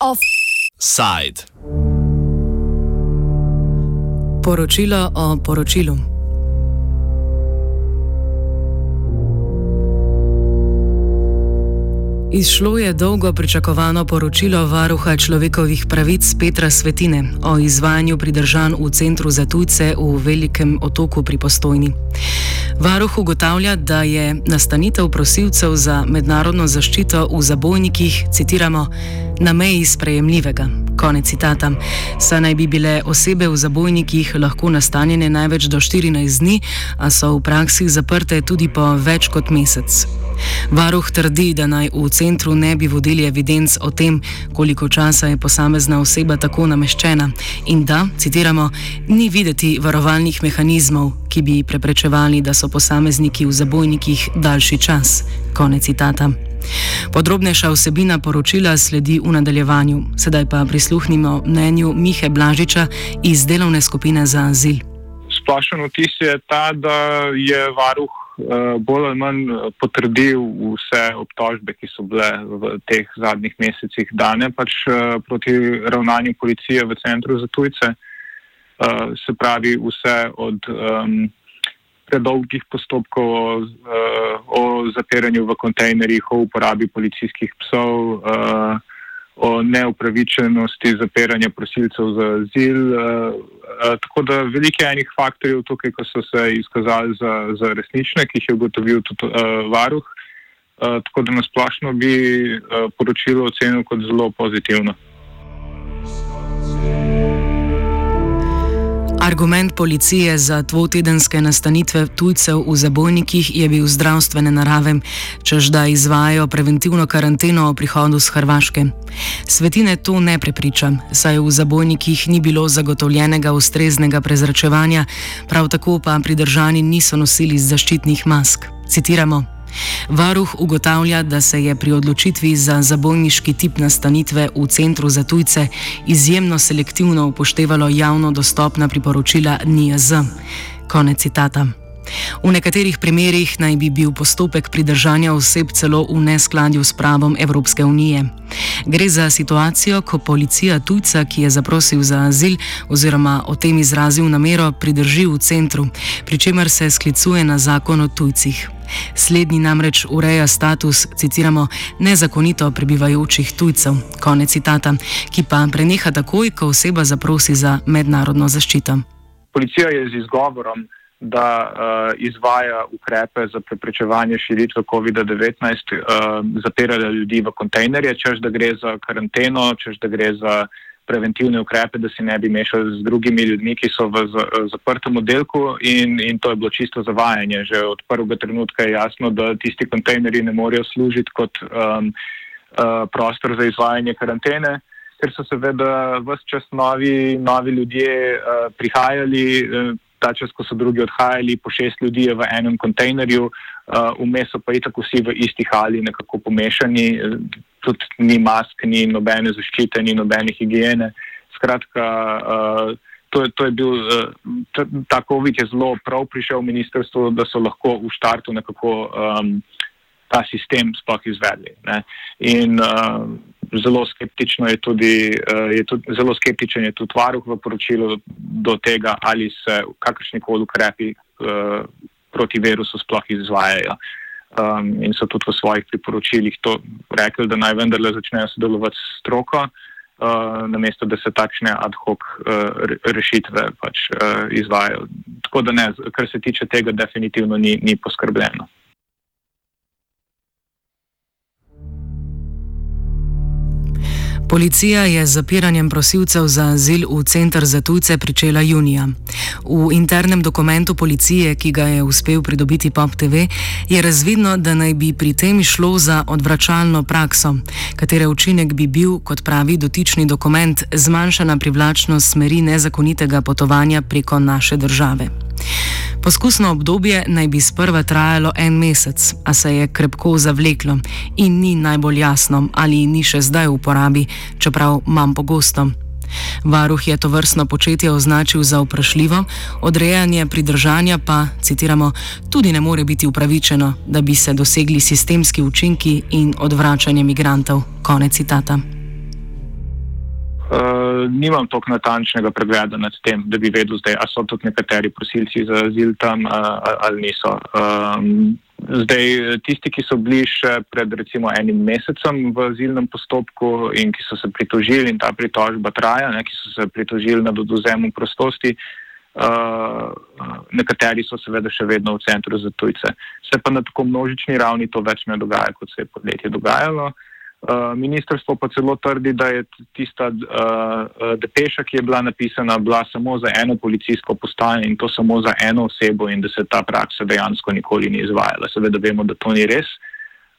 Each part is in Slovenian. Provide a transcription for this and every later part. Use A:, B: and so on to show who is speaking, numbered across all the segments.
A: Offside.
B: Poročilo o poročilu. Izšlo je dolgo pričakovano poročilo varuha človekovih pravic Petra Svetine o izvajanju pridržanj v centru za tujce v Velikem otoku pri Postojni. Varuh ugotavlja, da je nastanitev prosilcev za mednarodno zaščito v zabojnikih, citiramo, na meji sprejemljivega. Konec citata. Saj naj bi bile osebe v zabojnikih lahko nastanjene največ do 14 dni, a so v praksi zaprte tudi po več kot mesec. Varuh trdi, da naj v centru ne bi vodili evidenc o tem, koliko časa je posamezna oseba tako nameščena in da, citiramo, ni videti varovalnih mehanizmov, ki bi preprečevali, da so posamezniki v zabojnikih daljši čas. Konec citata. Podrobnejša vsebina poročila sledi v nadaljevanju, sedaj pa prisluhnimo mnenju Mihe Blažiča iz delovne skupine za azil.
C: Splošen vtis je ta, da je varuh bolj ali manj eh, potrdil vse obtožbe, ki so bile v teh zadnjih mesecih dane pač eh, proti ravnanju policije v centru za tujce. Se pravi, vse od um, predolgih postopkov o, o zapiranju v kontejnerjih, o uporabi policijskih psov. Uh, o neupravičenosti zapiranja prosilcev za azil. Uh, uh, tako da veliko je enih faktorjev tukaj, ki so se izkazali za, za resnične, ki jih je ugotovil tudi uh, varuh. Uh, tako da nasplošno bi uh, poročilo ocenil kot zelo pozitivno.
B: Argument policije za dvotedenske nastanitve tujcev v zabojnikih je bil zdravstvene narave, čež da izvajo preventivno karanteno o prihodu z Hrvaške. Svetine to ne prepriča, saj v zabojnikih ni bilo zagotovljenega ustreznega prezračevanja, prav tako pa pridržani niso nosili zaščitnih mask. Citiramo. Varuh ugotavlja, da se je pri odločitvi za zabojniški tip nastanitve v centru za tujce izjemno selektivno upoštevalo javno dostopna priporočila NIAZ. Konec citata. V nekaterih primerjih naj bi bil postopek pridržanja oseb celo v neskladju s pravom Evropske unije. Gre za situacijo, ko policija tujca, ki je zaprosil za azil oziroma o tem izrazil namero, pridrži v centru, pri čemer se sklicuje na zakon o tujcih. Slednji namreč ureja status, citiramo, nezakonito prebivajočih tujcev, konec citata, ki pa preneha takoj, ko oseba zaprosi za mednarodno zaščito.
C: Policija je z izgovorom, da uh, izvaja ukrepe za preprečevanje širitve COVID-19, uh, zapirala ljudi v kontejnerje, čež da gre za karanteno, čež da gre za preventivne ukrepe, da se ne bi mešali z drugimi ljudmi, ki so v zaprtem oddelku in, in to je bilo čisto zavajanje. Že od prvega trenutka je jasno, da tisti kontejnerji ne morejo služiti kot um, uh, prostor za izvajanje karantene, ker so seveda vse čas novi, novi ljudje uh, prihajali. Uh, Ta čas, ko so drugi odhajali, po šest ljudi je v enem kontejnerju, uh, vmes uh, pa je tako vsi v isti hali, nekako pomešani, tudi ni mask, ni nobene zaščite, ni nobene higiene. Skratka, uh, to, je, to je bil ta COVID, je zelo prav prišel v ministrstvo, da so lahko v štartu nekako um, ta sistem sploh izvedli. Ne. In uh, zelo skeptično je tudi, uh, je tudi, zelo skeptičen je tudi varuh v poročilu do tega, ali se kakršni koli ukrepi uh, proti virusu sploh izvajajo. Um, in so tudi v svojih priporočilih to rekli, da naj vendarle začnejo sodelovati s stroko, uh, namesto da se takšne ad hoc uh, rešitve pač, uh, izvajo. Tako da ne, kar se tiče tega, definitivno ni, ni poskrbljeno.
B: Policija je z zapiranjem prosilcev za azil v centr za tujce pričela junija. V internem dokumentu policije, ki ga je uspel pridobiti Pop TV, je razvidno, da naj bi pri tem šlo za odvračalno prakso, katere učinek bi bil, kot pravi dotični dokument, zmanjšana privlačnost smeri nezakonitega potovanja preko naše države. Poskusno obdobje naj bi sprva trajalo en mesec, a se je krepko zavleklo in ni najbolj jasno, ali ni še zdaj v uporabi, čeprav manj pogosto. Varuh je to vrstno početje označil za vprašljivo, odrejanje pridržanja pa, citiramo, tudi ne more biti upravičeno, da bi se dosegli sistemski učinki in odvračanje migrantov. Konec citata.
C: Uh, nimam tako natančnega pregleda nad tem, da bi vedel, zdaj, ali so tudi nekateri prosilci za azil tam uh, ali niso. Um, zdaj, tisti, ki so bili še pred recimo enim mesecem v azilnem postopku in ki so se pritožili in ta pritožba traja, ne, ki so se pritožili nad oduzemom prostosti, uh, nekateri so seveda še vedno v centru za tujce. Se pa na tako množični ravni to več ne dogaja, kot se je podletje dogajalo. Uh, ministrstvo pa celo trdi, da je tista uh, depeša, ki je bila napisana, bila samo za eno policijsko postajo in to samo za eno osebo in da se ta praksa dejansko nikoli ni izvajala. Seveda vemo, da to ni res,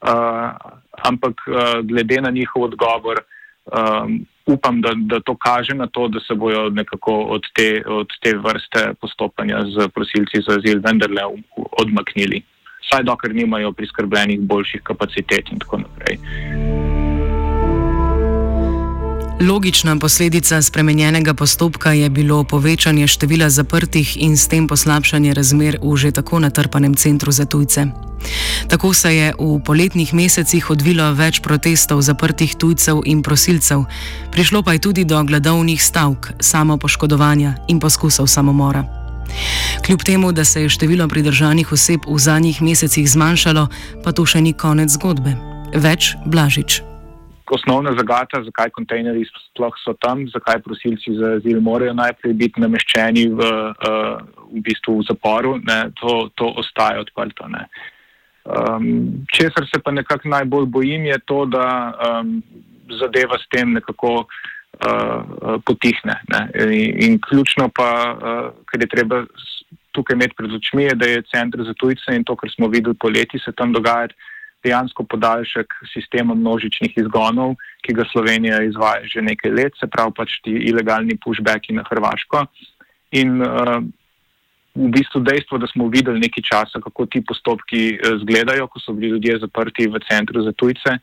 C: uh, ampak uh, glede na njihov odgovor, um, upam, da, da to kaže na to, da se bojo nekako od te, od te vrste postopanja z prosilci za azil vendarle odmaknili. Saj dokler nimajo priskrbljenih boljših kapacitet in tako naprej.
B: Logična posledica spremenjenega postopka je bilo povečanje števila zaprtih in s tem poslabšanje razmer v že tako natrpanem centru za tujce. Tako se je v poletnih mesecih odvilo več protestov zaprtih tujcev in prosilcev, prišlo pa je tudi do gladovnih stavk, samopoškodovanja in poskusov samomora. Kljub temu, da se je število pridržanih oseb v zadnjih mesecih zmanjšalo, pa to še ni konec zgodbe. Več blažič
C: osnovna zagata, zakaj kontejnerji sploh so tam, zakaj prosilci za azil morajo najprej biti nameščeni v, uh, v bistvu v zaporu, ne, to, to ostaje odprto. Um, česar se pa nekako najbolj bojim, je to, da um, zadeva s tem nekako uh, potihne. Ne. In, in ključno pa, uh, kar je treba tukaj imeti pred očmi, je, da je center za tujce in to, kar smo videli poleti, se tam dogajati dejansko podaljšek sistema množičnih izgonov, ki ga Slovenija izvaja že nekaj let, se pravi pač ti ilegalni pushbacki na Hrvaško. In uh, v bistvu dejstvo, da smo videli nekaj časa, kako ti postopki izgledajo, ko so bili ljudje zaprti v centru za tujce.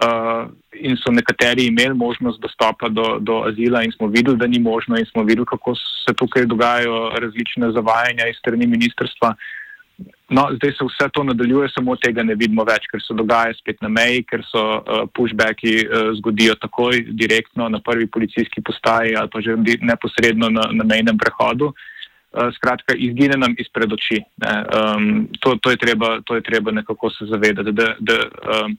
C: Uh, in so nekateri imeli možnost dostopa do, do azila, in smo videli, da ni možno, in smo videli, kako se tukaj dogajajo različne zavajanja iz strani ministrstva. Uh, No, zdaj se vse to nadaljuje, samo tega ne vidimo več, ker se dogaja spet na meji, ker so uh, pushbacki uh, zgodijo takoj, direktno na prvi policijski postaji ali pa že neposredno na, na mejnem prehodu. Uh, skratka, izgine nam izpred oči. Um, to, to, je treba, to je treba nekako se zavedati, da, da um,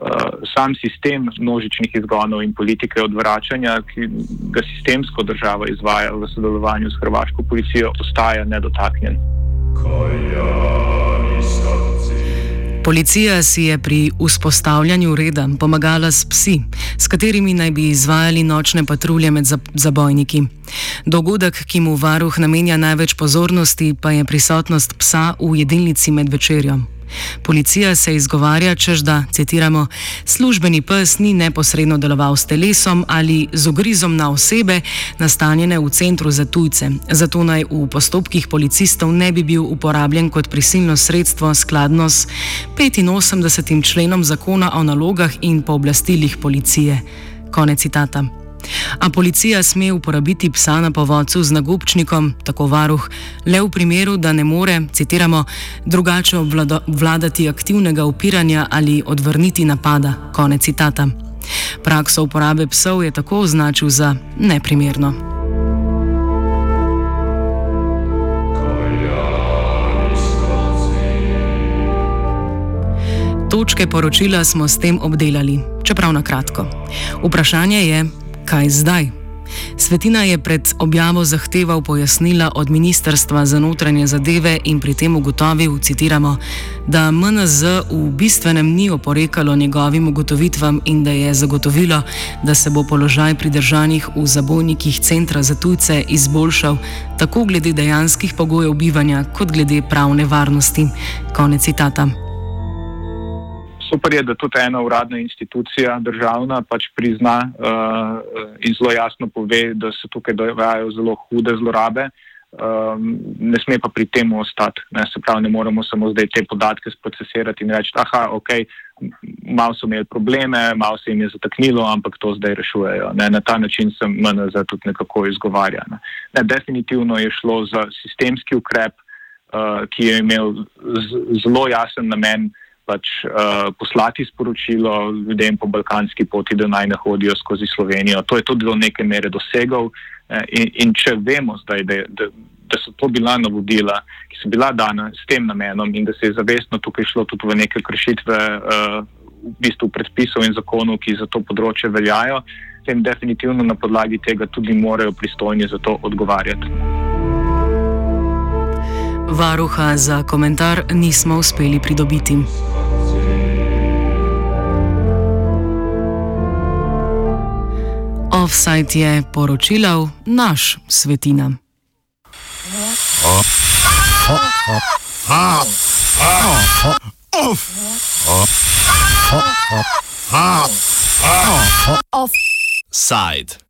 C: uh, sam sistem množičnih izgonov in politike odvračanja, ki ga sistemsko država izvaja v sodelovanju s hrvaško policijo, ostaja nedotaknjen.
B: Policija si je pri vzpostavljanju reda pomagala s psi, s katerimi naj bi izvajali nočne patrulje med zabojniki. Dogodek, ki mu varuh namenja največ pozornosti, pa je prisotnost psa v jedilnici med večerjo. Policija se izgovarja, čež da, citiramo, službeni pes ni neposredno deloval s telesom ali z ogrizom na osebe, nastanjene v centru za tujce, zato naj v postopkih policistov ne bi bil uporabljen kot prisilno sredstvo skladno s 85. členom zakona o nalogah in pooblastilih policije. Konec citata. A policija sme uporabiti psa na povodcu z nagobčnikom, tako varuh, le v primeru, da ne more, citiramo, drugače obvladati aktivnega upiranja ali odvrniti napada. Konec citata. Prakso uporabe psov je tako označil za neprimerno. Točke poročila smo s tem obdelali, čeprav na kratko. Vprašanje je, kaj zdaj? Svetina je pred objavo zahteval pojasnila od Ministrstva za notranje zadeve in pri tem ugotovil, citiramo, da MNZ v bistvenem ni oporekalo njegovim ugotovitvam in da je zagotovilo, da se bo položaj pridržanih v zabojnikih centra za tujce izboljšal tako glede dejanskih pogojev bivanja kot glede pravne varnosti. Konec citata
C: super je, da tudi ena uradna institucija, državna, pač prizna uh, in zelo jasno pove, da se tukaj dogajajo zelo hude zlorabe. Um, ne sme pa pri tem ostati. Ne, se pravi, ne moremo samo zdaj te podatke sprocesirati in reči, da okay, malo so imeli probleme, malo se jim je zataknilo, ampak to zdaj rešujejo. Ne, na ta način se MNZ tudi nekako izgovarja. Ne. Ne, definitivno je šlo za sistemski ukrep, uh, ki je imel zelo jasen namen pač, uh, poslati sporočilo ljudem po balkanski poti, da naj ne hodijo skozi Slovenijo. To je tudi do neke mere dosegal. In, in če vemo zdaj, da, da, da so to bila navodila, ki so bila dana s tem namenom in da se je zavestno tukaj šlo tudi v neke kršitve uh, v bistvu predpisov in zakonov, ki za to področje veljajo, tem definitivno na podlagi tega tudi morajo pristojni za to odgovarjati.
B: Varuha za komentar nismo uspeli pridobiti. Offside je poročilal naš svetina.
A: Offside.